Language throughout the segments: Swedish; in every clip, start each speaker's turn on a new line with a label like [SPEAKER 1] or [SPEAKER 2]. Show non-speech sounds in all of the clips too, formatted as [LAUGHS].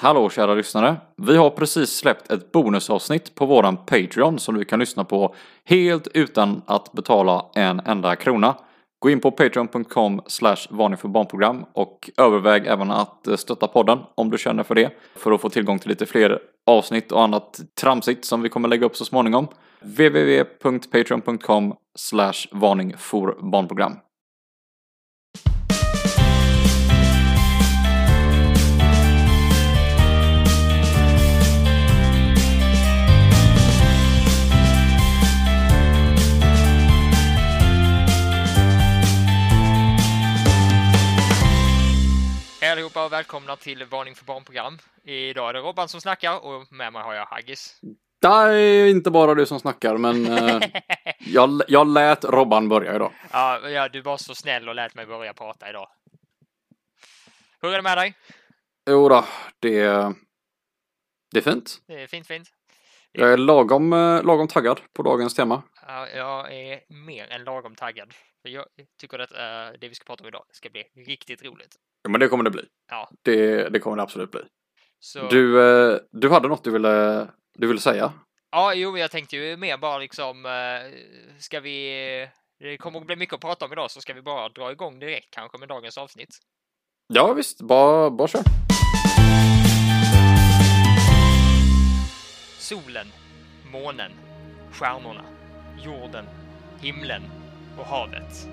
[SPEAKER 1] Hallå kära lyssnare! Vi har precis släppt ett bonusavsnitt på våran Patreon som du kan lyssna på helt utan att betala en enda krona. Gå in på patreon.com varning för barnprogram och överväg även att stötta podden om du känner för det. För att få tillgång till lite fler avsnitt och annat tramsigt som vi kommer lägga upp så småningom. www.patreon.com varning för barnprogram.
[SPEAKER 2] Välkomna till Varning för barnprogram. Idag är det Robban som snackar och med mig har jag Haggis.
[SPEAKER 1] Det är inte bara du som snackar men eh, [LAUGHS] jag, jag lät Robban börja idag.
[SPEAKER 2] ja, ja, du var så snäll och lät mig börja prata idag. Hur är det med dig?
[SPEAKER 1] Jo då, det, det är fint.
[SPEAKER 2] Det är fint, fint.
[SPEAKER 1] Jag är lagom, eh, lagom taggad på dagens tema.
[SPEAKER 2] Ja, jag är mer än lagom taggad. För Jag tycker att eh, det vi ska prata om idag ska bli riktigt roligt.
[SPEAKER 1] Ja, men det kommer det bli.
[SPEAKER 2] Ja.
[SPEAKER 1] Det, det kommer det absolut bli.
[SPEAKER 2] Så,
[SPEAKER 1] Du, eh, du hade något du ville, du ville säga?
[SPEAKER 2] Ja, jo, jag tänkte ju mer bara liksom, eh, ska vi... Det kommer att bli mycket att prata om idag, så ska vi bara dra igång direkt kanske med dagens avsnitt.
[SPEAKER 1] Ja visst, bara, bara kör.
[SPEAKER 2] Solen, månen, stjärnorna, jorden, himlen och havet.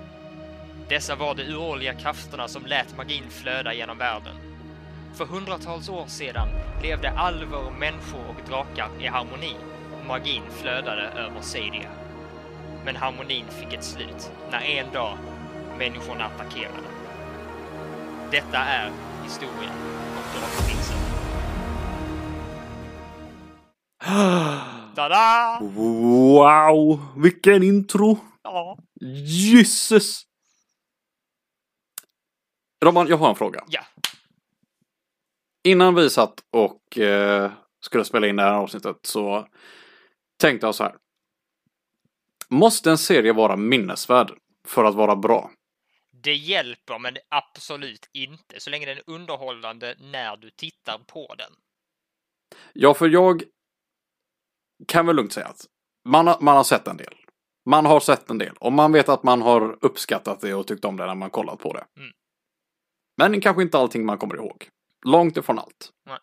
[SPEAKER 2] Dessa var de uråldriga krafterna som lät magin flöda genom världen. För hundratals år sedan levde alver, människor och drakar i harmoni och magin flödade över Sadia. Men harmonin fick ett slut när en dag människorna attackerade. Detta är historien om Drakprinsen. [GASPS] Tada!
[SPEAKER 1] Wow, vilken intro!
[SPEAKER 2] Ja.
[SPEAKER 1] Jesus! Roman, jag har en fråga.
[SPEAKER 2] Ja.
[SPEAKER 1] Innan vi satt och eh, skulle spela in det här avsnittet så tänkte jag så här. Måste en serie vara minnesvärd för att vara bra?
[SPEAKER 2] Det hjälper, men absolut inte. Så länge den är underhållande när du tittar på den.
[SPEAKER 1] Ja, för jag kan väl lugnt säga att man har, man har sett en del. Man har sett en del och man vet att man har uppskattat det och tyckt om det när man kollat på det.
[SPEAKER 2] Mm.
[SPEAKER 1] Men kanske inte allting man kommer ihåg. Långt ifrån allt.
[SPEAKER 2] Nej.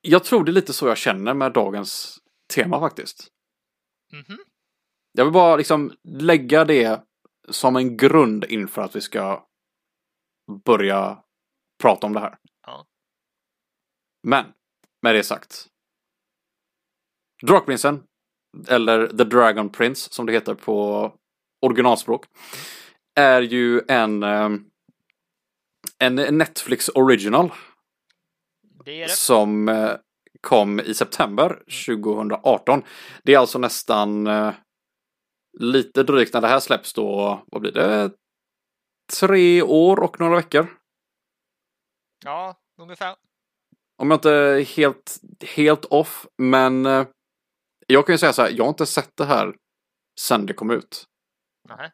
[SPEAKER 1] Jag tror det är lite så jag känner med dagens tema faktiskt.
[SPEAKER 2] Mhm.
[SPEAKER 1] Jag vill bara liksom lägga det som en grund inför att vi ska börja prata om det här.
[SPEAKER 2] Ja.
[SPEAKER 1] Men, med det sagt. Drakprinsen, eller The Dragon Prince som det heter på originalspråk, är ju en, eh, en Netflix original
[SPEAKER 2] Det det.
[SPEAKER 1] som eh, kom i september 2018. Det är alltså nästan eh, lite drygt när det här släpps då, vad blir det? Tre år och några veckor.
[SPEAKER 2] Ja, ungefär.
[SPEAKER 1] Om jag inte är helt, helt off, men eh, jag kan ju säga så här, jag har inte sett det här sen det kom ut.
[SPEAKER 2] Nej.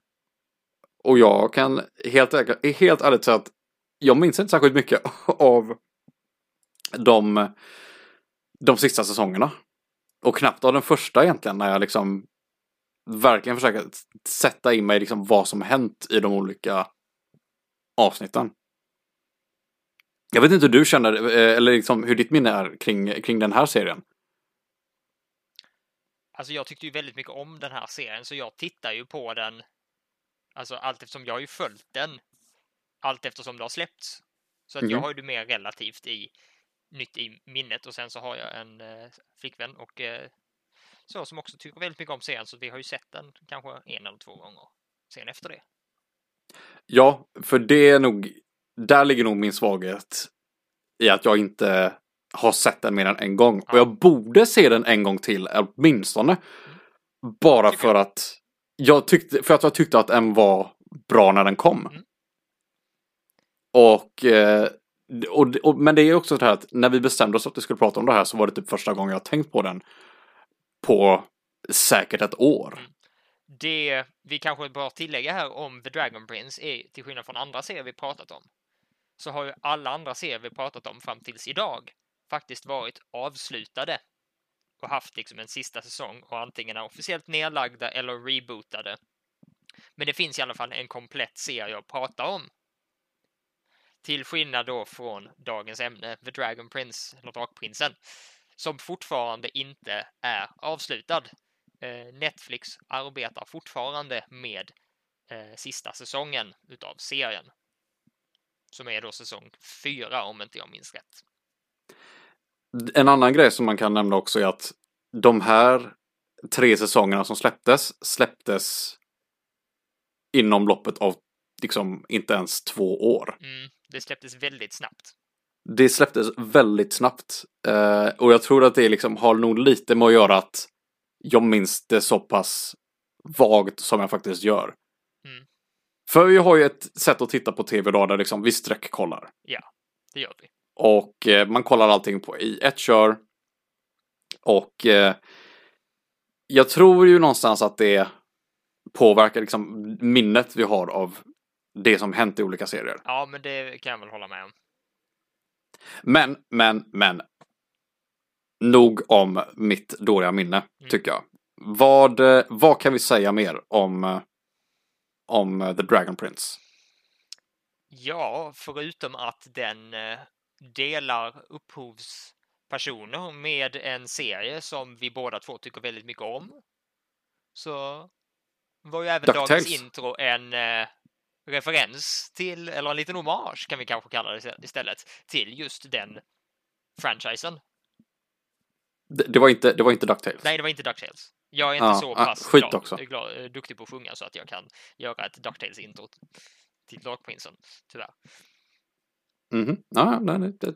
[SPEAKER 1] Och jag kan helt, helt ärligt säga att jag minns inte särskilt mycket [LAUGHS] av de, de sista säsongerna. Och knappt av den första egentligen när jag liksom verkligen försöker sätta in mig i liksom vad som hänt i de olika avsnitten. Jag vet inte hur du känner, eh, eller liksom hur ditt minne är kring, kring den här serien.
[SPEAKER 2] Alltså jag tyckte ju väldigt mycket om den här serien, så jag tittar ju på den Alltså allt eftersom jag har ju följt den allt eftersom det har släppts. Så att jag
[SPEAKER 1] Mhm.
[SPEAKER 2] har ju det mer relativt i nytt i minnet och sen så har jag en eh, flickvän och eh, så som också tycker väldigt mycket om serien så vi har ju sett den kanske en eller två gånger sen efter det.
[SPEAKER 1] Ja, för det är nog, där ligger nog min svaghet i att jag inte har sett den mer än en gång. Och
[SPEAKER 2] Ja.
[SPEAKER 1] jag borde se den en gång till åtminstone. Bara för att jag tyckte, för att jag tyckte att den var bra när den kom.
[SPEAKER 2] Mm.
[SPEAKER 1] Och, eh, och, och, men det är också så här att när vi bestämde oss att vi skulle prata om det här så var det typ första gången jag tänkt på den på säkert ett år.
[SPEAKER 2] Mm. Det vi kanske bör tillägga här om The Dragon Prince är till skillnad från andra serier vi pratat om så har ju alla andra serier vi pratat om fram tills idag faktiskt varit avslutade och haft liksom en sista säsong och antingen är officiellt nedlagda eller rebootade. Men det finns i alla fall en komplett serie att prata om. Till skillnad då från dagens ämne, The Dragon Prince, eller Drakprinsen, som fortfarande inte är avslutad. Eh, Netflix arbetar fortfarande med eh, sista säsongen utav serien. Som är då säsong fyra om inte jag minns rätt.
[SPEAKER 1] En annan grej som man kan nämna också är att de här tre säsongerna som släpptes, släpptes inom loppet av liksom inte ens två år.
[SPEAKER 2] Mm, det släpptes väldigt snabbt.
[SPEAKER 1] Det släpptes väldigt snabbt. Eh, och jag tror att det liksom har nog lite med att göra att jag minns det så pass vagt som jag faktiskt gör.
[SPEAKER 2] Mm.
[SPEAKER 1] För vi har ju ett sätt att titta på tv idag där liksom vi sträckkollar.
[SPEAKER 2] Ja, det gör vi.
[SPEAKER 1] Och eh, man kollar allting på i ett kör. Och eh, jag tror ju någonstans att det påverkar liksom minnet vi har av det som hänt i olika serier.
[SPEAKER 2] Ja, men det kan jag väl hålla med om.
[SPEAKER 1] Men, men, men. Nog om mitt dåliga minne,
[SPEAKER 2] Mm.
[SPEAKER 1] tycker jag. Vad, eh, vad kan vi säga mer om, eh, om eh, The Dragon Prince?
[SPEAKER 2] Ja, förutom att den delar upphovspersoner med en serie som vi båda två tycker väldigt mycket om. Så var ju även
[SPEAKER 1] DuckTales.
[SPEAKER 2] dagens intro en eh, referens till, eller en liten hommage kan vi kanske kalla det istället, till just den franchisen.
[SPEAKER 1] Det, det, var, inte, det var inte DuckTales.
[SPEAKER 2] Nej, det var inte DuckTales. Jag är inte
[SPEAKER 1] Ja,
[SPEAKER 2] så
[SPEAKER 1] ah,
[SPEAKER 2] pass
[SPEAKER 1] skit
[SPEAKER 2] glad,
[SPEAKER 1] också.
[SPEAKER 2] glad, eh, duktig på att sjunga så att jag kan göra ett DuckTales-intro till Drakprinsen, tyvärr.
[SPEAKER 1] Mhm. Ja, nej, nej, det,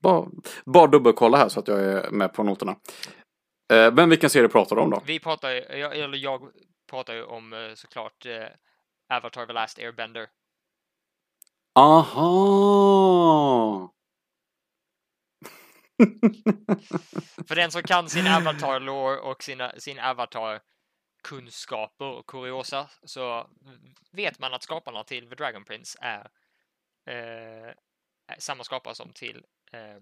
[SPEAKER 1] bara, bara dubbelkolla här så att jag är med på noterna. Eh, men vilken serie pratar du om då?
[SPEAKER 2] Vi pratar jag, eller jag pratar ju om eh, såklart eh, Avatar The Last Airbender.
[SPEAKER 1] Aha! [LAUGHS]
[SPEAKER 2] För den som kan sin Avatar-lore och sina, sin Avatar-kunskaper och kuriosa så vet man att skaparna till The Dragon Prince är eh, är samma skapare som till eh,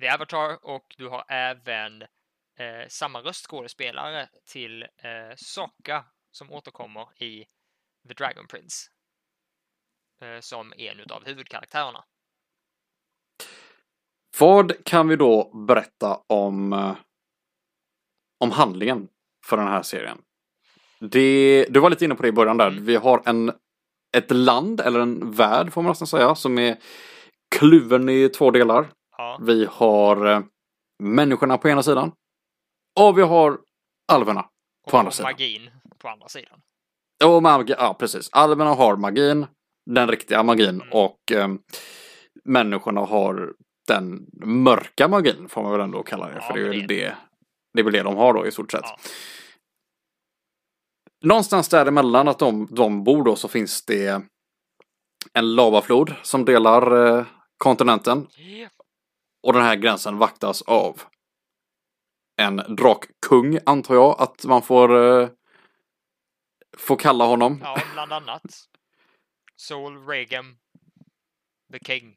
[SPEAKER 2] The Avatar och du har även eh, samma röstskådespelare till eh, Sokka som återkommer i The Dragon Prince eh, som en utav huvudkaraktärerna.
[SPEAKER 1] Vad kan vi då berätta om, eh, om handlingen för den här serien? Det, du var lite inne på det i början där.
[SPEAKER 2] Mm.
[SPEAKER 1] Vi har en, ett land, eller en värld får man nästan säga, som är kluven i två delar.
[SPEAKER 2] Ja,
[SPEAKER 1] Vi har eh, människorna på ena sidan. Och vi har alverna
[SPEAKER 2] och
[SPEAKER 1] på andra sidan.
[SPEAKER 2] magin på andra sidan.
[SPEAKER 1] Och magi, ja precis. Alverna har magin, den riktiga magin
[SPEAKER 2] Mm.
[SPEAKER 1] och eh, människorna har den mörka magin får man väl ändå kalla det.
[SPEAKER 2] Ja,
[SPEAKER 1] för det är väl
[SPEAKER 2] det-
[SPEAKER 1] det, det är väl det de har då i stort sett.
[SPEAKER 2] Ja.
[SPEAKER 1] Någonstans däremellan att de, de bor då så finns det en lavaflod som delar eh, kontinenten. Och den här gränsen vaktas av en drakkung antar jag att man får, eh, får kalla honom.
[SPEAKER 2] Ja, bland annat. Soul Regem, The King,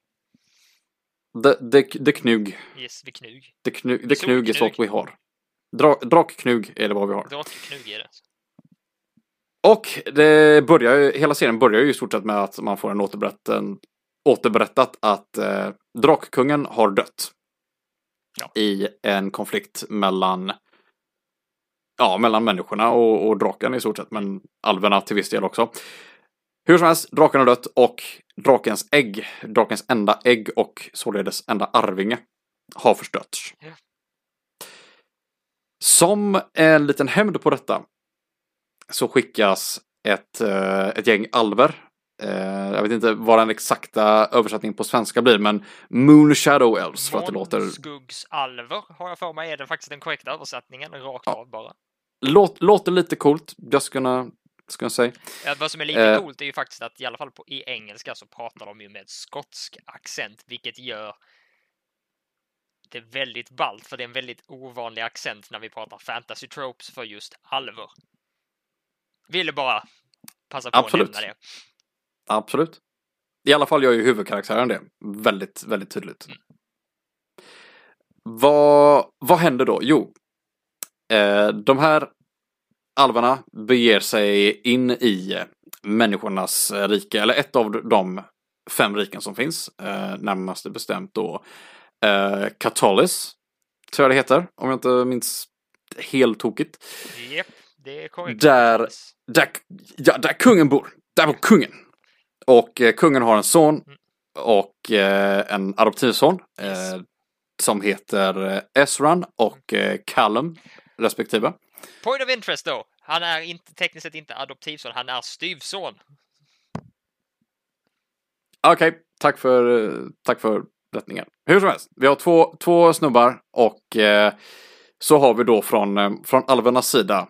[SPEAKER 1] Det, det, det knug.
[SPEAKER 2] yes, The Knug.
[SPEAKER 1] Det, knu, det knug är sånt vi har. Dra, drakknug är det vad vi har.
[SPEAKER 2] Drakknug är det.
[SPEAKER 1] Och det börjar ju, hela serien börjar ju i stort sett med att man får en återberätten, återberättat att eh, drakkungen har dött.
[SPEAKER 2] Ja.
[SPEAKER 1] I en konflikt mellan Ja, mellan människorna och, och draken i stort sett, men alverna till viss del också. Hur som helst, draken har dött och drakens ägg, drakens enda ägg och således enda arvinge har förstörts. Som en liten hämnd på detta så skickas ett, eh, ett gäng alver. Eh, jag vet inte vad den exakta översättningen på svenska blir, men Moon Shadow Elves för att det låter,
[SPEAKER 2] Månskuggsalver har jag för mig är det faktiskt den korrekta översättningen, rakt av bara.
[SPEAKER 1] låt, låter lite coolt, just gonna, just gonna say.
[SPEAKER 2] Ja, vad som är lite
[SPEAKER 1] Eh.
[SPEAKER 2] coolt är ju faktiskt att i alla fall på, i engelska så pratar de ju med skotsk accent, vilket gör det väldigt ballt, för det är en väldigt ovanlig accent när vi pratar fantasy tropes för just alver. Ville bara passa på
[SPEAKER 1] Absolut.
[SPEAKER 2] att nämna det.
[SPEAKER 1] Absolut. I alla fall gör ju huvudkaraktären det väldigt, väldigt tydligt.
[SPEAKER 2] Mm.
[SPEAKER 1] Vad, vad händer då? Jo, eh, de här alverna beger sig in i människornas rike, eller ett av de fem riken som finns, eh, närmast bestämt då eh, Katolis, tror jag det heter, om jag inte minns helt tokigt.
[SPEAKER 2] Japp, det korrekt.
[SPEAKER 1] Där, där, ja, där kungen bor. Där bor kungen. Och eh, kungen har en son och eh, en adoptivson
[SPEAKER 2] Yes.
[SPEAKER 1] eh, som heter eh, Ezran och eh, Callum respektive.
[SPEAKER 2] Point of interest då. Han är inte, tekniskt sett inte adoptivson, han är styvson.
[SPEAKER 1] Okej, tack för, eh, tack för rättningen. Hur som helst, vi har två, två snubbar och eh, så har vi då från, eh, från alvernas sida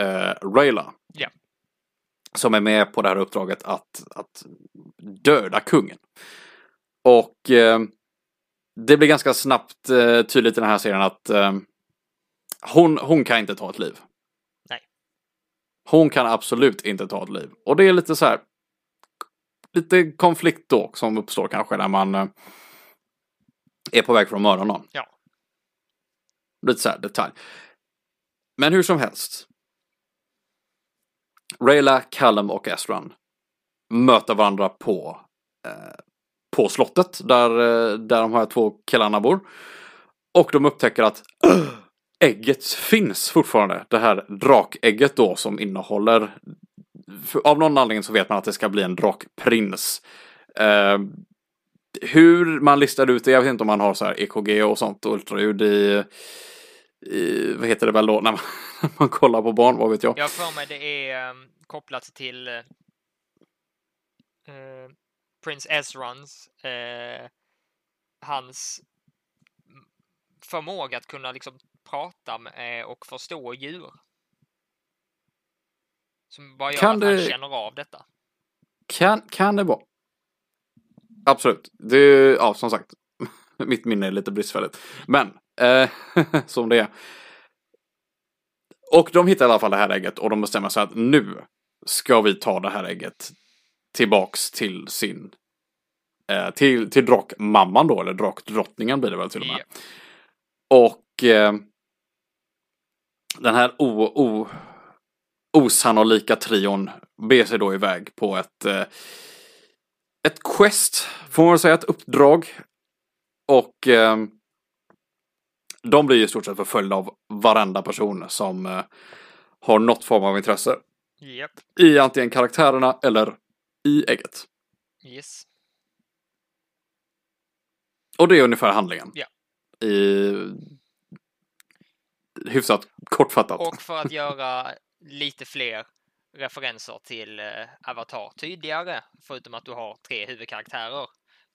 [SPEAKER 1] eh, Rayla.
[SPEAKER 2] Ja.
[SPEAKER 1] Som är med på det här uppdraget att, att döda kungen. Och eh, det blir ganska snabbt eh, tydligt i den här serien att eh, hon, hon kan inte ta ett liv.
[SPEAKER 2] Nej.
[SPEAKER 1] Hon kan absolut inte ta ett liv. Och det är lite så här lite konflikt då som uppstår kanske när man eh, är på väg för att mörda någon.
[SPEAKER 2] Ja.
[SPEAKER 1] Lite så här detalj. Men hur som helst. Rayla, Callum och Ezran möter varandra på, eh, på slottet där, eh, där de här två killarna bor. Och de upptäcker att [CLEARS THROAT] ägget finns fortfarande. Det här drakägget då som innehåller av någon anledning så vet man att det ska bli en drakprins. Eh, hur man listar ut det, jag vet inte om man har så här EKG och sånt och ultraljud i, i vad heter det väl då när man, [LAUGHS] när man kollar på barn, vad vet jag.
[SPEAKER 2] Jag för mig det är um, kopplat till uh, Prince Ezrans, uh, hans förmåga att kunna liksom prata med och förstå djur. Som bara gör
[SPEAKER 1] Kan
[SPEAKER 2] att han
[SPEAKER 1] det-
[SPEAKER 2] känner av detta.
[SPEAKER 1] Kan, kan det vara? Absolut. Det ja som sagt. [LAUGHS] Mitt minne är lite bristfälligt. Men, eh, [LAUGHS] som det är. Och de hittar i alla fall det här ägget och de bestämmer sig att nu ska vi ta det här ägget tillbaks till sin eh, till, till drakmamman då, eller drakdrottningen blir det väl till och med.
[SPEAKER 2] Ja.
[SPEAKER 1] Och eh, den här o, o, osannolika trion beger sig då iväg på ett eh, ett quest, får man säga, ett uppdrag. Och eh, de blir i stort sett förföljda av varenda person som eh, har något form av intresse
[SPEAKER 2] Japp.
[SPEAKER 1] i antingen karaktärerna eller i ägget.
[SPEAKER 2] Yes.
[SPEAKER 1] Och det är ungefär handlingen.
[SPEAKER 2] Ja.
[SPEAKER 1] I hyfsat kortfattat.
[SPEAKER 2] Och för att göra lite fler referenser till eh, Avatar tydligare, förutom att du har tre huvudkaraktärer,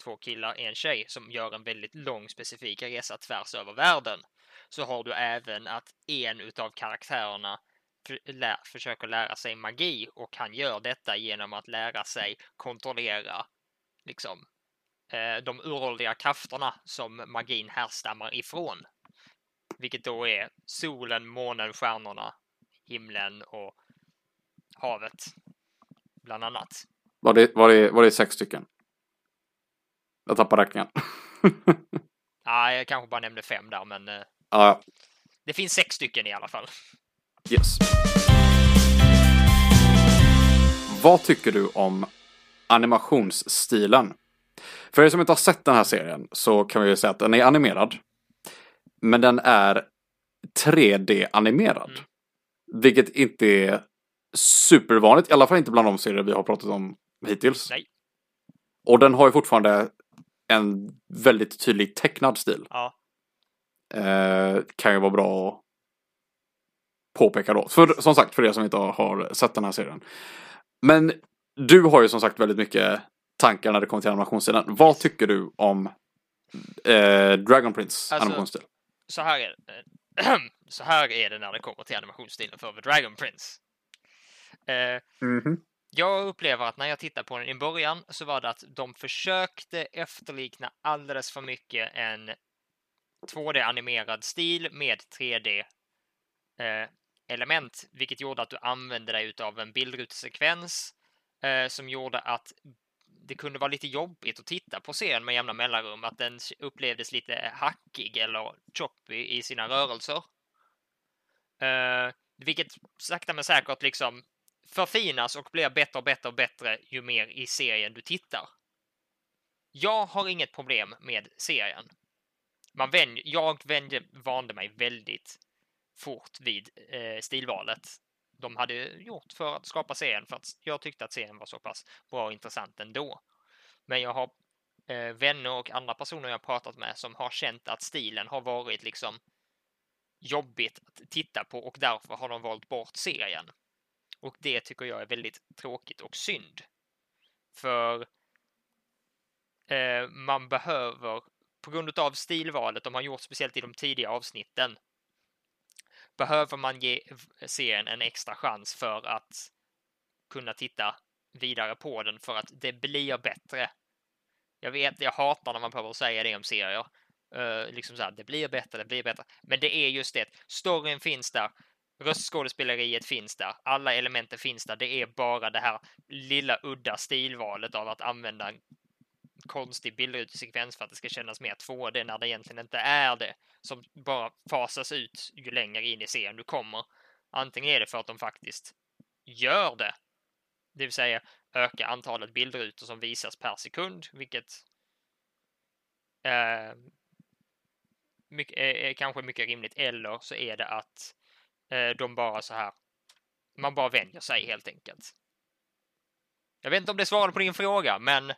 [SPEAKER 2] två killar, en tjej, som gör en väldigt lång specifik resa tvärs över världen, så har du även att en utav karaktärerna lär, försöker lära sig magi och han gör detta genom att lära sig kontrollera liksom eh, de uråldriga krafterna som magin härstammar ifrån. Vilket då är solen, månen, stjärnorna, himlen och havet. Bland annat.
[SPEAKER 1] Var, det, var, det, var det sex stycken? Jag tappar räkningen. [LAUGHS]
[SPEAKER 2] Ja, jag kanske bara nämnde fem där, men
[SPEAKER 1] Ja,
[SPEAKER 2] det finns sex stycken i alla fall.
[SPEAKER 1] yes. Vad tycker du om animationsstilen? För er som inte har sett den här serien så kan vi ju säga att den är animerad. Men den är 3D-animerad.
[SPEAKER 2] Mm.
[SPEAKER 1] Vilket inte är supervanligt, i alla fall inte bland de serier vi har pratat om hittills.
[SPEAKER 2] Nej.
[SPEAKER 1] Och den har ju fortfarande en väldigt tydlig tecknad stil.
[SPEAKER 2] Ja,
[SPEAKER 1] Eh, kan ju vara bra att påpeka då. För, som sagt, för er som inte har, sett den här serien. Men du har ju som sagt väldigt mycket tankar när det kommer till animationssidan. Vad tycker du om eh, Dragon Prince
[SPEAKER 2] Alltså-
[SPEAKER 1] animationsstil?
[SPEAKER 2] så här är det. [CLEARS THROAT] så här är det när det kommer till animationsstilen för The Dragon Prince. Eh, jag upplever att när jag tittar på den i början så var det att de försökte efterlikna alldeles för mycket en 2D-animerad stil med 3D-element, eh, vilket gjorde att du använde dig av en bildrutesekvens eh, som gjorde att det kunde vara lite jobbigt att titta på serien med jämna mellanrum, att den upplevdes lite hackig eller choppy i sina rörelser. Eh, vilket sakta men säkert liksom förfinas och blir bättre och bättre och bättre ju mer i serien du tittar. Jag har inget problem med serien. Man vänj, jag vänj, vande mig väldigt fort vid eh, stilvalet de hade gjort för att skapa serien för att jag tyckte att serien var så pass bra och intressant ändå. Men jag har eh, vänner och andra personer jag pratat med som har känt att stilen har varit liksom jobbigt att titta på och därför har de valt bort serien. Och det tycker jag är väldigt tråkigt och synd. För eh, man behöver, på grund av stilvalet de har gjort speciellt i de tidiga avsnitten, behöver man ge serien en extra chans för att kunna titta vidare på den för att det blir bättre. Jag vet, jag hatar när man behöver säga det om serier. Uh, liksom så här, det blir bättre, det blir bättre. Men det är just det, storyn finns där, röstskådespeleriet finns där, alla elementen finns där. Det är bara det här lilla udda stilvalet av att använda en konstig bildrutesekvens för att det ska kännas mer 2D när det egentligen inte är det. Som bara fasas ut ju längre in i serien du kommer. Antingen är det för att de faktiskt gör det, det vill säga öka antalet bildrutor som visas per sekund, vilket eh, mycket, är, är kanske mycket rimligt. Eller så är det att de bara så här, man bara vänjer sig helt enkelt. Jag vet inte om det svarade på din fråga, men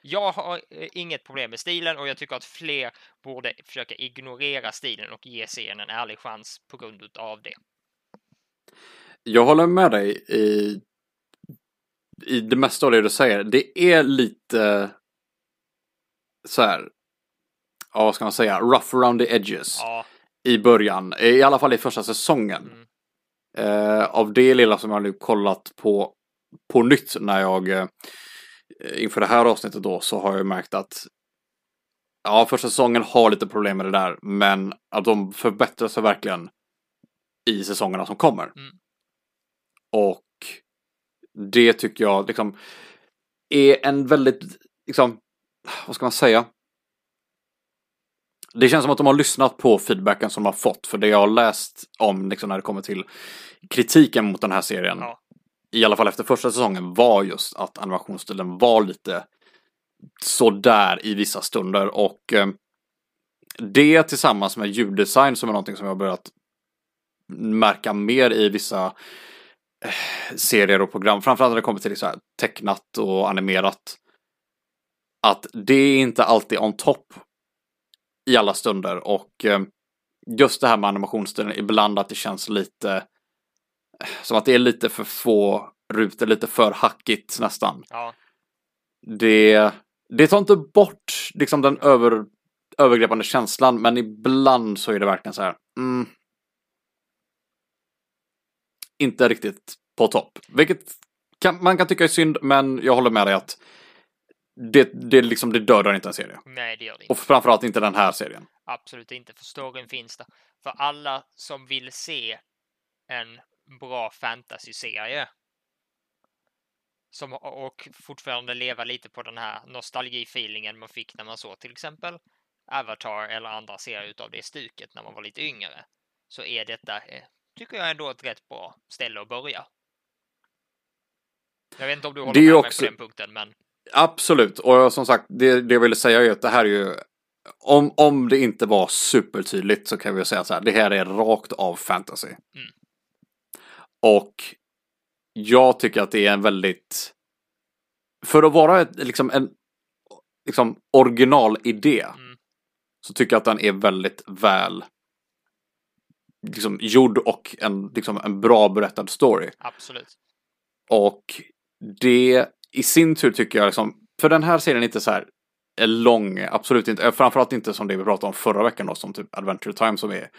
[SPEAKER 2] jag har eh, inget problem med stilen och jag tycker att fler borde försöka ignorera stilen och ge serien en ärlig chans på grund av det.
[SPEAKER 1] Jag håller med dig i, i det mesta av det du säger. Det är lite så här, ja vad ska man säga, rough around the edges
[SPEAKER 2] ja.
[SPEAKER 1] I början. I alla fall i första säsongen. Mm. Eh, av det lilla som jag nu kollat på på nytt när jag eh, inför det här avsnittet då så har jag märkt att ja, första säsongen har lite problem med det där, men att de förbättrar sig verkligen i säsongerna som kommer.
[SPEAKER 2] Mm.
[SPEAKER 1] Och det tycker jag liksom är en väldigt, liksom, vad ska man säga? Det känns som att de har lyssnat på feedbacken som de har fått, för det jag har läst om liksom, när det kommer till kritiken mot den här serien
[SPEAKER 2] ja
[SPEAKER 1] i alla fall efter första säsongen, var just att animationsstilen var lite sådär i vissa stunder och eh, det tillsammans med ljuddesign som är någonting som jag har börjat märka mer i vissa eh, serier och program, framförallt när det kommer till så här tecknat och animerat. Att det är inte alltid on top i alla stunder och eh, just det här med animationsstilen, ibland att det känns lite som att det är lite för få rutor, lite för hackigt nästan.
[SPEAKER 2] Ja.
[SPEAKER 1] Det, det tar inte bort liksom den över, övergripande känslan, men ibland så är det verkligen så här. Mm, inte riktigt på topp. Vilket kan, man kan tycka är synd, men jag håller med dig att det, det, liksom, det dödar inte en serie.
[SPEAKER 2] Nej, det gör det inte.
[SPEAKER 1] Och framförallt inte den här serien.
[SPEAKER 2] Absolut inte, för storyn finns där. För alla som vill se en bra fantasy-serie. Som, och fortfarande leva lite på den här nostalgifeelingen man fick när man såg till exempel Avatar eller andra serier utav det stuket när man var lite yngre. Så är detta, eh, tycker jag ändå ett rätt bra ställe att börja. Jag vet inte om du håller med också... mig på den punkten, men...
[SPEAKER 1] Absolut, och som sagt, det, det jag ville säga är att det här är ju om, om det inte var supertydligt så kan vi säga så här, det här är rakt av fantasy.
[SPEAKER 2] Mm.
[SPEAKER 1] Och jag tycker att det är en väldigt, för att vara ett, liksom en liksom originalidé
[SPEAKER 2] mm.
[SPEAKER 1] så tycker jag att den är väldigt väl liksom gjord och en, liksom en bra berättad story.
[SPEAKER 2] Absolut.
[SPEAKER 1] Och det i sin tur tycker jag liksom, för den här serien är inte så här är lång, absolut inte, framförallt inte som det vi pratade om förra veckan då, som typ Adventure Time som är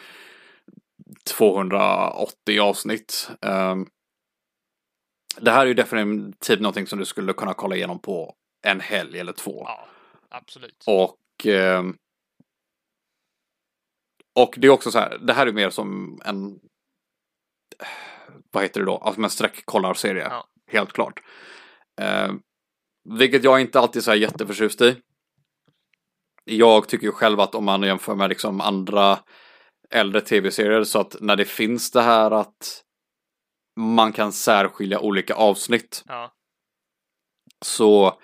[SPEAKER 1] 280 avsnitt. Um, det här är ju definitivt någonting som du skulle kunna kolla igenom på en helg eller två.
[SPEAKER 2] Ja, absolut.
[SPEAKER 1] Och um, och det är också så här, det här är mer som en vad heter det då, alltså en streckkollarserie.
[SPEAKER 2] Ja.
[SPEAKER 1] Helt klart. Uh, Vilket jag inte alltid är så här jätteförtjust i. Jag tycker ju själv att om man jämför med liksom andra äldre tv-serier så att när det finns det här att man kan särskilja olika avsnitt
[SPEAKER 2] Ja,
[SPEAKER 1] så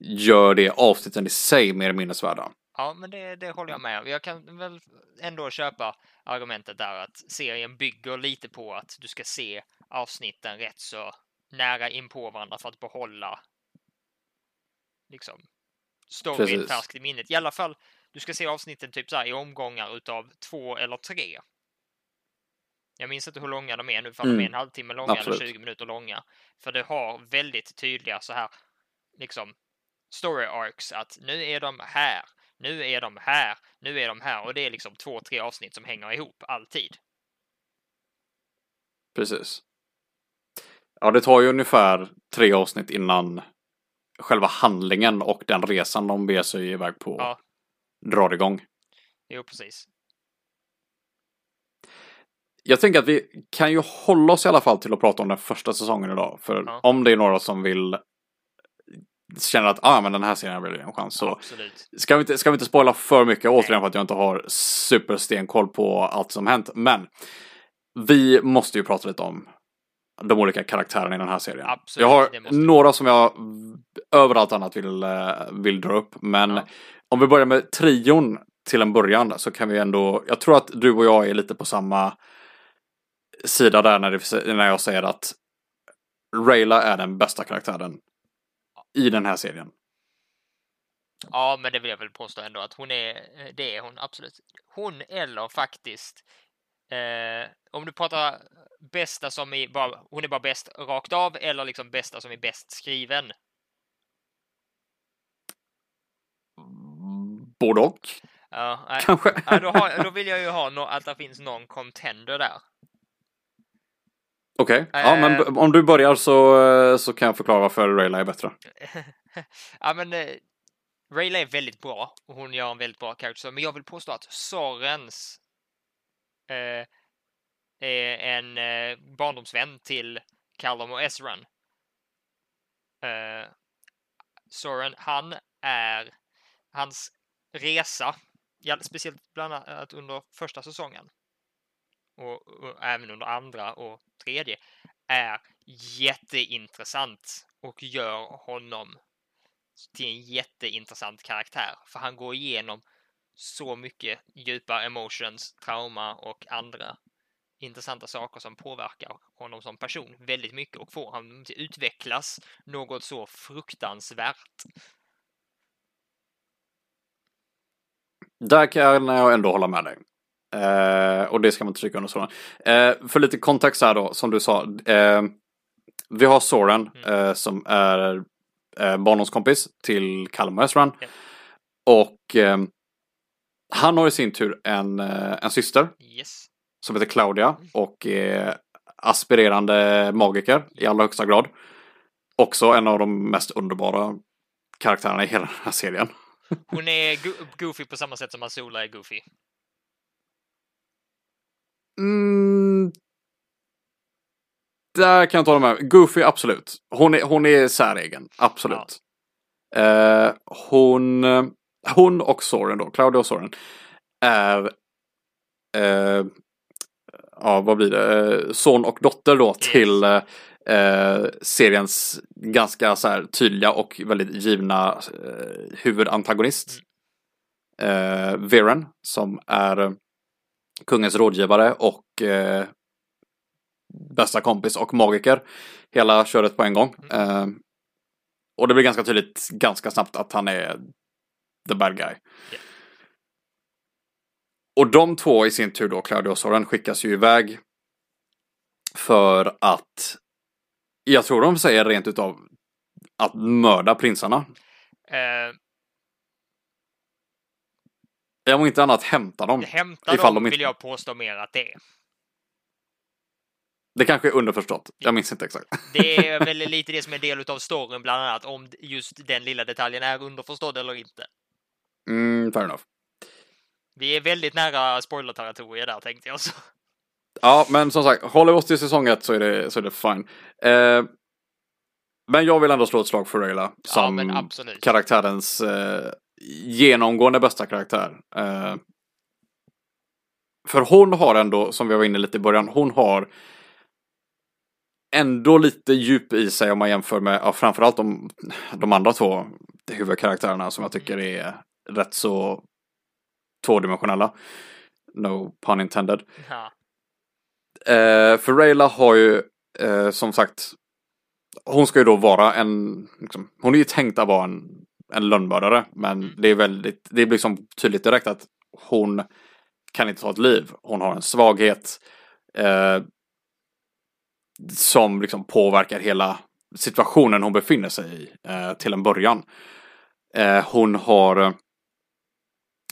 [SPEAKER 1] gör det avsnitten i sig mer minnesvärda.
[SPEAKER 2] ja men det, det håller jag med om. Jag kan väl ändå köpa argumentet där att serien bygger lite på att du ska se avsnitten rätt så nära in på varandra för att behålla liksom storyn färskt i minnet. I alla fall, du ska se avsnitten typ så här i omgångar utav två eller tre. Jag minns inte hur långa de är nu, för de är
[SPEAKER 1] Mm.
[SPEAKER 2] en halvtimme långa
[SPEAKER 1] Absolut.
[SPEAKER 2] eller 20 minuter långa. För det har väldigt tydliga så här, liksom, story arcs att nu är de här, nu är de här, nu är de här och det är liksom två, tre avsnitt som hänger ihop alltid.
[SPEAKER 1] Precis. Ja, det tar ju ungefär tre avsnitt innan själva handlingen och den resan de beger sig iväg på
[SPEAKER 2] Ja.
[SPEAKER 1] drar igång.
[SPEAKER 2] Jo, precis.
[SPEAKER 1] Jag tänker att vi kan ju hålla oss i alla fall till att prata om den första säsongen idag. För
[SPEAKER 2] Ja.
[SPEAKER 1] om det är några som vill känna att ah, men den här serien vill jag en chans. Så
[SPEAKER 2] Absolut.
[SPEAKER 1] ska vi, inte, ska vi inte spoila för mycket återigen för att jag inte har superstenkoll på allt som hänt. Men vi måste ju prata lite om de olika karaktärerna i den här serien.
[SPEAKER 2] Absolut,
[SPEAKER 1] jag har några som jag överallt annat vill, eh, vill dra upp. Men
[SPEAKER 2] Ja.
[SPEAKER 1] om vi börjar med trion till en början så kan vi ändå, jag tror att du och jag är lite på samma sida där när, det, när jag säger att Rayla är den bästa karaktären i den här serien.
[SPEAKER 2] Ja, men det vill jag väl påstå ändå att hon är, det är hon absolut. Hon eller faktiskt, eh, om du pratar bästa som är bara, hon är bara bäst rakt av eller liksom bästa som är bäst skriven.
[SPEAKER 1] Både och,
[SPEAKER 2] Ja, nej,
[SPEAKER 1] kanske.
[SPEAKER 2] ja, då, har, då vill jag ju ha no, att det finns någon contender där.
[SPEAKER 1] Okej, ja, men
[SPEAKER 2] Eh.
[SPEAKER 1] b- om du börjar så, eh, så kan jag förklara varför Rayla är bättre. [LAUGHS]
[SPEAKER 2] ja, men eh, Rayla är väldigt bra och hon gör en väldigt bra karaktär, men jag vill påstå att Sorens Eh, eh, en eh, barndomsvän till Callum och Ezran. Eh, Soren, han är hans resa, ja, speciellt bland annat under första säsongen och, och även under andra och tredje, är jätteintressant och gör honom till en jätteintressant karaktär. För han går igenom så mycket djupa emotions, trauma och andra intressanta saker som påverkar honom som person väldigt mycket och får honom att utvecklas något så fruktansvärt.
[SPEAKER 1] Där kan jag ändå hålla med dig. Eh, och det ska man inte trycka under sådan. Eh, för lite kontext här då, som du sa. Eh, vi har Soren
[SPEAKER 2] Mm.
[SPEAKER 1] eh, som är eh, barndomskompis till Callum och Ezran.
[SPEAKER 2] Ja.
[SPEAKER 1] Och eh, han har i sin tur en, eh, en syster
[SPEAKER 2] Yes.
[SPEAKER 1] som heter Claudia och är aspirerande magiker i allra högsta grad. Också en av de mest underbara karaktärerna i hela den här serien.
[SPEAKER 2] Hon är go- goofy på samma sätt som Azula är goofy.
[SPEAKER 1] Mm, där kan jag ta med. Goofy, absolut. Hon är, hon är säregen, absolut. Eh, hon, hon och Soren då, Claudia och Soren, är eh, ja, vad blir det? Eh, son och dotter då till eh, seriens ganska så här tydliga och väldigt givna eh, huvudantagonist. Eh, Viren, som är eh, kungens rådgivare och eh, bästa kompis och magiker. Hela köret på en gång. Eh, och det blir ganska tydligt ganska snabbt att han är the bad guy.
[SPEAKER 2] Ja.
[SPEAKER 1] Och de två i sin tur då, Claudia och Soren, skickas ju iväg för att jag tror de säger rent utav att mörda prinsarna.
[SPEAKER 2] Eh,
[SPEAKER 1] Om inte annat hämta dem.
[SPEAKER 2] hämta
[SPEAKER 1] Ifall
[SPEAKER 2] dem
[SPEAKER 1] de inte-
[SPEAKER 2] vill jag påstå mer att det är.
[SPEAKER 1] Det kanske är underförstått. Jag minns inte exakt.
[SPEAKER 2] Det är [LAUGHS] väl lite det som är del av storyn, bland annat om just den lilla detaljen är underförstådd eller inte.
[SPEAKER 1] Mm, fair enough.
[SPEAKER 2] Vi är väldigt nära spoiler-territoriet där tänkte jag. Så.
[SPEAKER 1] Ja, men som sagt, håller vi oss till säsong ett så är det, så är det fine. Eh, Men jag vill ändå slå ett slag för Rayla
[SPEAKER 2] Ja,
[SPEAKER 1] som
[SPEAKER 2] absolut.
[SPEAKER 1] karaktärens eh, genomgående bästa karaktär. Eh, för hon har ändå, som vi var inne lite i början, hon har ändå lite djup i sig om man jämför med ja, framförallt de, de andra två huvudkaraktärerna som jag tycker är rätt så tvådimensionella. No pun intended.
[SPEAKER 2] Ja.
[SPEAKER 1] Eh, för Rayla har ju eh, som sagt Hon ska ju då vara en liksom, Hon är ju tänkt att vara en, en lönnmördare men
[SPEAKER 2] Mm.
[SPEAKER 1] det är väldigt Det blir liksom tydligt direkt att hon kan inte ta ett liv. Hon har en svaghet eh, som liksom påverkar hela situationen hon befinner sig i eh, till en början. Eh, hon har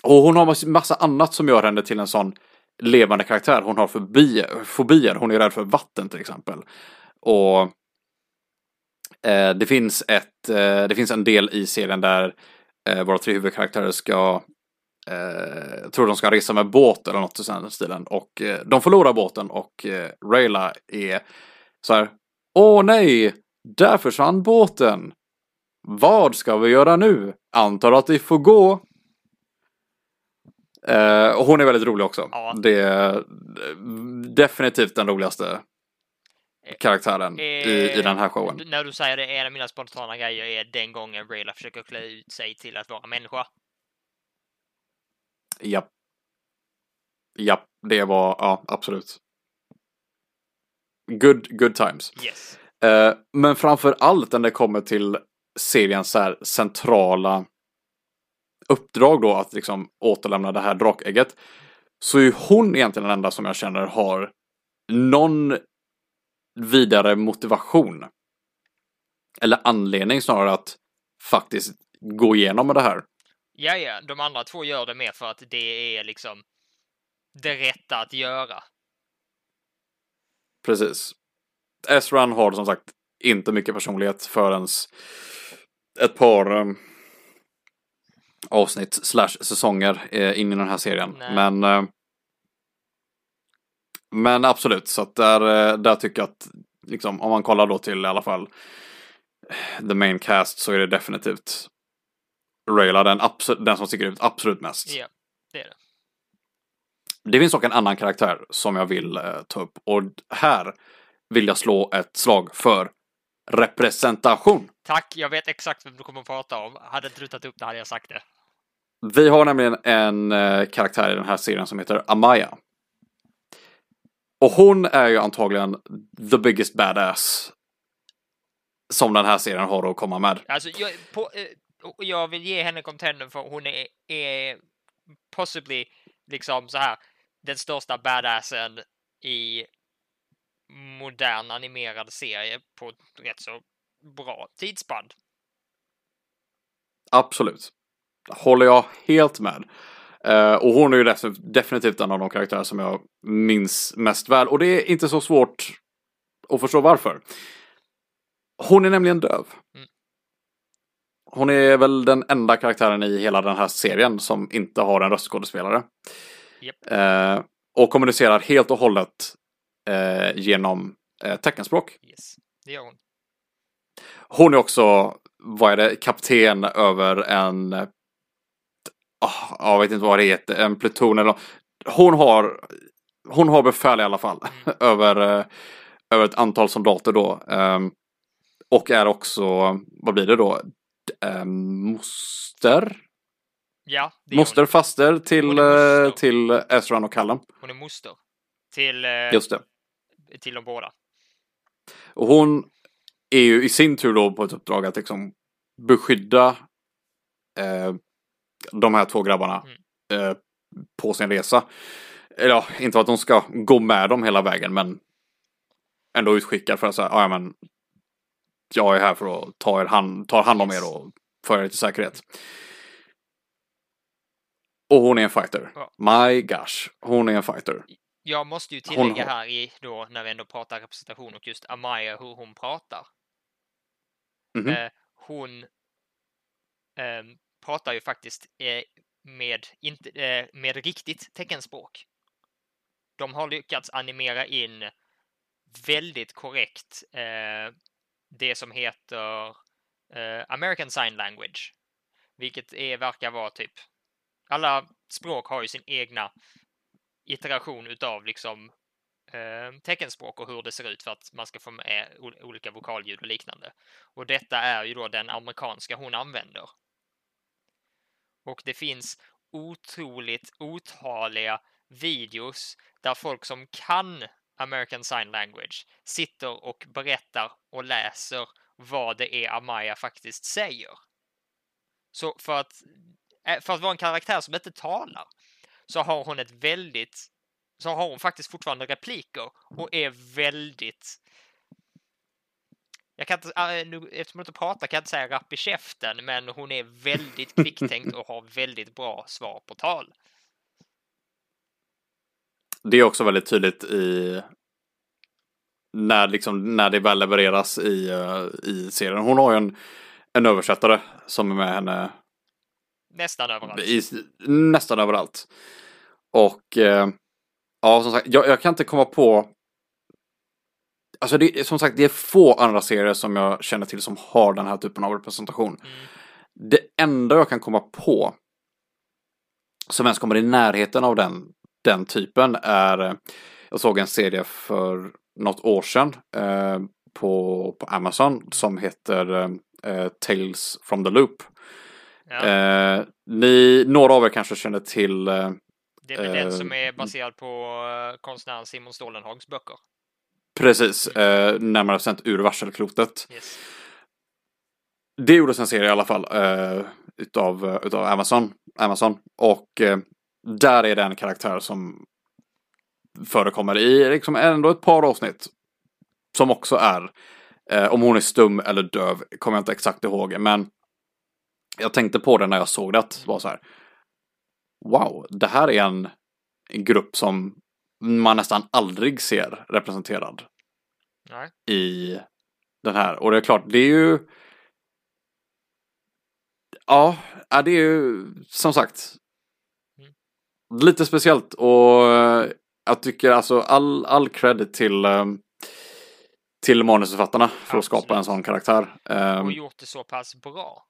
[SPEAKER 1] och hon har massa annat som gör henne till en sån levande karaktär. Hon har fobi, fobier. Hon är rädd för vatten till exempel. Och eh, det finns ett, eh, det finns en del i serien där eh, våra tre huvudkaraktärer ska eh, jag tror de ska resa med båt eller något i den stilen. Och eh, de förlorar båten och eh, Rayla är så här. Åh nej! Där försvann båten! Vad ska vi göra nu? Antar att vi får gå. Eh, och hon är väldigt rolig också.
[SPEAKER 2] Ja.
[SPEAKER 1] Det är eh, definitivt den roligaste karaktären i, i den här showen.
[SPEAKER 2] Eh, När du säger det, en av mina spontana grejer är den gången Rayla försöker klä ut sig till att vara människa.
[SPEAKER 1] Japp. Japp, det var, ja, absolut. Good, good times.
[SPEAKER 2] Yes.
[SPEAKER 1] Eh, men framför allt när det kommer till seriens så centrala uppdrag då att liksom återlämna det här drakägget. Så är hon egentligen den enda som jag känner har någon vidare motivation. Eller anledning snarare att faktiskt gå igenom med det här.
[SPEAKER 2] Ja, ja, de andra två gör det mer för att det är liksom det rätta att göra.
[SPEAKER 1] Precis. Ezran har som sagt inte mycket personlighet förrän ett par um, avsnitt slash säsonger eh, in i den här serien.
[SPEAKER 2] Nej.
[SPEAKER 1] Men eh, men absolut, så att där, eh, där tycker jag att liksom, om man kollar då till i alla fall the main cast så är det definitivt Rayla den, den som sticker ut absolut mest.
[SPEAKER 2] Ja, det är det.
[SPEAKER 1] Det finns dock en annan karaktär som jag vill eh, ta upp och här vill jag slå ett slag för representation.
[SPEAKER 2] Tack, jag vet exakt vem du kommer att prata om. Hade inte du tagit upp det hade jag sagt det.
[SPEAKER 1] Vi har nämligen en eh, karaktär i den här serien som heter Amaya. Och hon är ju antagligen the biggest badass som den här serien har att komma med.
[SPEAKER 2] Alltså, jag, på, eh, jag vill ge henne contender för hon är, är possibly liksom så här den största badassen i modern animerad serie på ett rätt så bra tidsspann.
[SPEAKER 1] Absolut. Håller jag helt med. Eh, och hon är ju def- definitivt en av de karaktärer som jag minns mest väl. Och det är inte så svårt att förstå varför. Hon är nämligen döv.
[SPEAKER 2] Mm.
[SPEAKER 1] Hon är väl den enda karaktären i hela den här serien som inte har en röstskådespelare.
[SPEAKER 2] Japp.
[SPEAKER 1] Eh, och kommunicerar helt och hållet eh, genom teckenspråk.
[SPEAKER 2] Yes, det gör hon.
[SPEAKER 1] Hon är också, vad är det, kapten över en, oh, jag vet inte vad det heter, en pluton eller Hon har, hon har befäl i alla fall
[SPEAKER 2] Mm. [LAUGHS]
[SPEAKER 1] över, eh, över ett antal soldater då. ehm, och är också, vad blir det då, ehm, moster?
[SPEAKER 2] Ja, det
[SPEAKER 1] Moster, faster till,
[SPEAKER 2] är
[SPEAKER 1] eh,
[SPEAKER 2] moster.
[SPEAKER 1] till Ezran och Callum.
[SPEAKER 2] hon. Är moster till, eh,
[SPEAKER 1] Just det.
[SPEAKER 2] till de båda.
[SPEAKER 1] Och hon är ju i sin tur då på ett uppdrag att liksom beskydda eh, de här två grabbarna
[SPEAKER 2] Mm.
[SPEAKER 1] eh, på sin resa. Eller ja, inte att de ska gå med dem hela vägen men ändå utskickad för att säga, ja men jag är här för att ta, er hand, ta hand om
[SPEAKER 2] Yes.
[SPEAKER 1] er och föra er till säkerhet. Och hon är en fighter.
[SPEAKER 2] Ja.
[SPEAKER 1] My gosh, hon är en fighter.
[SPEAKER 2] Jag måste ju
[SPEAKER 1] Hon
[SPEAKER 2] tillägga
[SPEAKER 1] har-
[SPEAKER 2] här i då när vi ändå pratar representation och just Amaya hur hon pratar.
[SPEAKER 1] Mhm.
[SPEAKER 2] Eh, hon ehm, pratar ju faktiskt eh, med, inte, eh, med riktigt teckenspråk. De har lyckats animera in väldigt korrekt eh, det som heter eh, American Sign Language. Vilket är, verkar vara typ... Alla språk har ju sin egna iteration utav liksom eh, teckenspråk och hur det ser ut för att man ska få med olika vokalljud och liknande. Och detta är ju då den amerikanska hon använder. Och det finns otroligt otaliga videos där folk som kan American Sign Language sitter och berättar och läser vad det är Amaya faktiskt säger. Så för att, eh, för att vara en karaktär som inte talar så har hon ett väldigt så har hon faktiskt fortfarande repliker och är väldigt jag kan inte, äh, nu, eftersom hon inte pratar kan jag inte säga rapp i käften, men hon är väldigt kvicktänkt och har väldigt bra svar på tal.
[SPEAKER 1] Det är också väldigt tydligt i när, liksom, när det väl levereras i, uh, i serien. Hon har ju en, en översättare som är med henne
[SPEAKER 2] nästan överallt.
[SPEAKER 1] I, nästan överallt. Och uh, ja, som sagt, jag, jag, kan inte komma på Alltså det, som sagt, det är få andra serier som jag känner till som har den här typen av representation. Mm. Det enda jag kan komma på som ens kommer i närheten av den, den typen är, jag såg en serie för något år sedan eh, på, på Amazon som heter eh, Tales from the Loop. Ja. Eh, ni, några av er kanske känner till eh,
[SPEAKER 2] Det är väl den som är baserad på eh, konstnären Simon Stålenhags böcker?
[SPEAKER 1] Precis, eh, närmare bestämt ur varselklotet. Yes. Det gjordes en serie i alla fall eh, utav, utav Amazon. Amazon. Och eh, där är det en karaktär som förekommer i liksom ändå ett par avsnitt. Som också är, eh, om hon är stum eller döv, kommer jag inte exakt ihåg, men jag tänkte på det när jag såg det, var så här. Wow, det här är en grupp som man nästan aldrig ser representerad.
[SPEAKER 2] Nej.
[SPEAKER 1] I den här. Och det är klart, det är ju... Ja, det är ju som sagt mm. lite speciellt och jag tycker alltså all, all cred till um, till manusförfattarna för Absolut. att skapa en sån karaktär.
[SPEAKER 2] Och gjort det så pass bra.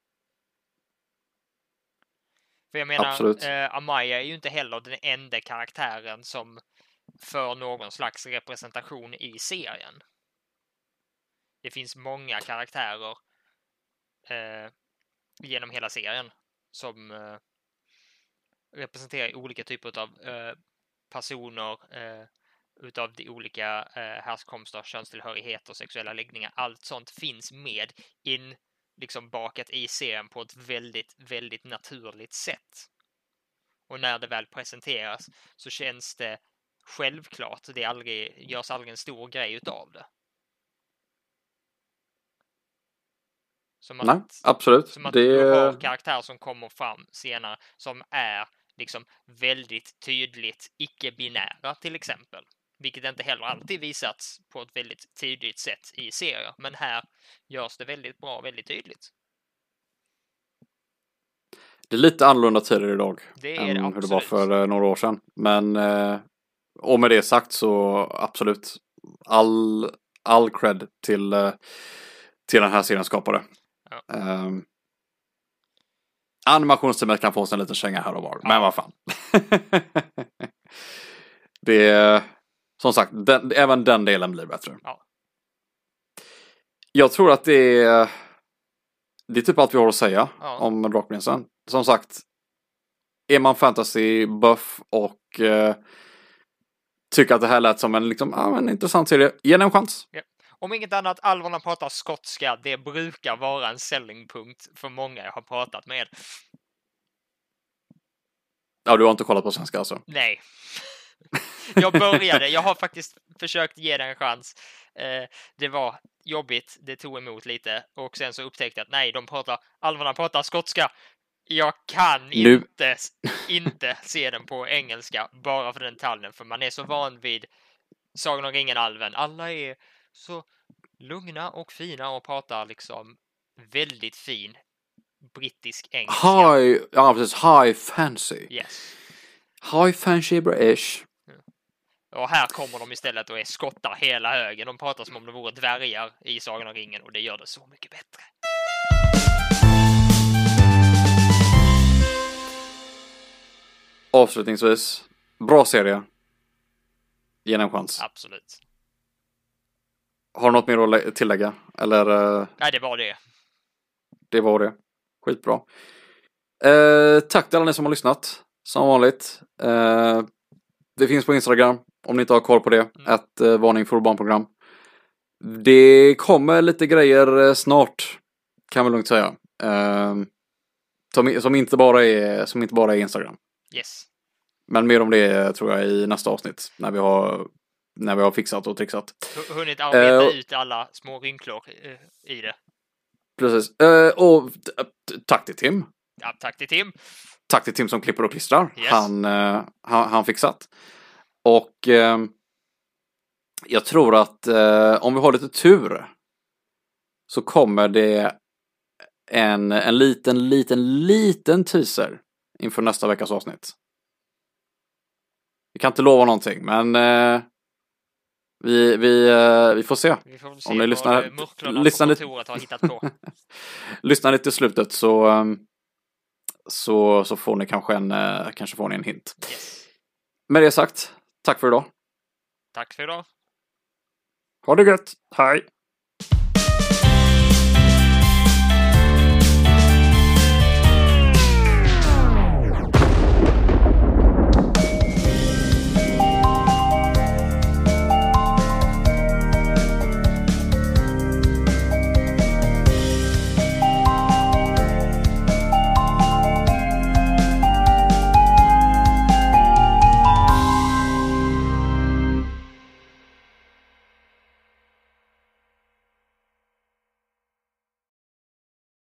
[SPEAKER 2] För jag menar, eh, Amaya är ju inte heller den enda karaktären som för någon slags representation i serien. Det finns många karaktärer eh, genom hela serien som eh, representerar olika typer av eh, personer eh, utav de olika eh, härkomster, könstillhörigheter, sexuella läggningar. Allt sånt finns med in liksom bakat i serien på ett väldigt, väldigt naturligt sätt. Och när det väl presenteras så känns det självklart. Det aldrig, görs aldrig en stor grej utav det.
[SPEAKER 1] Som att, Nej, absolut.
[SPEAKER 2] Som att det... du har karaktärer som kommer fram senare som är liksom väldigt tydligt icke-binära till exempel. Vilket inte heller alltid visats på ett väldigt tydligt sätt i serier. Men här görs det väldigt bra, väldigt tydligt.
[SPEAKER 1] Det är lite annorlunda tider idag. Det än det, hur det var för eh, några år sedan. Men eh, och med det sagt så absolut all, all cred till, eh, till den här seriens skapare. Ja. Um, animationsteamet kan få sig en liten känga här och var, ja. men vad fan. [LAUGHS] det är som sagt, den, även den delen blir bättre.
[SPEAKER 2] Ja.
[SPEAKER 1] Jag tror att det är det är typ allt vi har att säga ja. om Drakprinsen. Som sagt, är man fantasy buff och eh, tycker att det här lät som en, liksom, ah, en intressant serie, ge den en chans.
[SPEAKER 2] Ja. Om inget annat, alverna pratar skotska. Det brukar vara en säljpunkt för många jag har pratat med.
[SPEAKER 1] Ja, du har inte kollat på svenska alltså?
[SPEAKER 2] Nej. [LAUGHS] Jag började, jag har faktiskt försökt ge den en chans. Eh, det var jobbigt, det tog emot lite och sen så upptäckte jag att nej, de pratar, alverna pratar skotska. Jag kan nu. inte, inte se den på engelska bara för den detaljen, för man är så van vid Sagan om ringen-alven. Alla är så lugna och fina och pratar liksom väldigt fin brittisk engelska.
[SPEAKER 1] High, ja precis, high fancy.
[SPEAKER 2] Yes.
[SPEAKER 1] High fancy British.
[SPEAKER 2] Och här kommer de istället och är skottar hela högen. De pratar som om de vore dvärgar i Sagan om ringen och det gör det så mycket bättre.
[SPEAKER 1] Avslutningsvis, bra serie. Ge en chans.
[SPEAKER 2] Absolut.
[SPEAKER 1] Har du något mer att lä- tillägga? Eller eh,
[SPEAKER 2] Nej, det var det.
[SPEAKER 1] det var det. Skitbra. Eh, tack till alla ni som har lyssnat. Som vanligt. Eh, det finns på Instagram om ni inte har koll på det.
[SPEAKER 2] Mm.
[SPEAKER 1] Ett eh, varning för barnprogram. Det kommer lite grejer eh, snart. Kan vi lugnt säga. Eh, som, som, inte bara är, som inte bara är Instagram.
[SPEAKER 2] Yes.
[SPEAKER 1] Men mer om det tror jag i nästa avsnitt. När vi har, när vi har fixat och trixat.
[SPEAKER 2] Hu- Hunnit arbeta
[SPEAKER 1] Eh,
[SPEAKER 2] ut alla små rynklor eh, i det.
[SPEAKER 1] Precis. Eh, och tack till Tim.
[SPEAKER 2] Ja, tack till Tim.
[SPEAKER 1] Tack till Tim som klipper och klistrar.
[SPEAKER 2] Yes.
[SPEAKER 1] Han, eh, han, han fixat. Och jag tror att om vi har lite tur så kommer det en, en liten, liten, liten teaser inför nästa veckas avsnitt. Vi kan inte lova någonting, men vi, vi, eh, vi får se.
[SPEAKER 2] Vi får se
[SPEAKER 1] Om ni lyssnar- lyssnar
[SPEAKER 2] på
[SPEAKER 1] lite-
[SPEAKER 2] har hittat på. [LAUGHS]
[SPEAKER 1] Lyssna lite till slutet så, ehm, så, så får ni kanske en, eh, kanske får ni en hint.
[SPEAKER 2] Yes.
[SPEAKER 1] Med det sagt, tack för idag.
[SPEAKER 2] Tack för idag.
[SPEAKER 1] Ha det gött. Hej!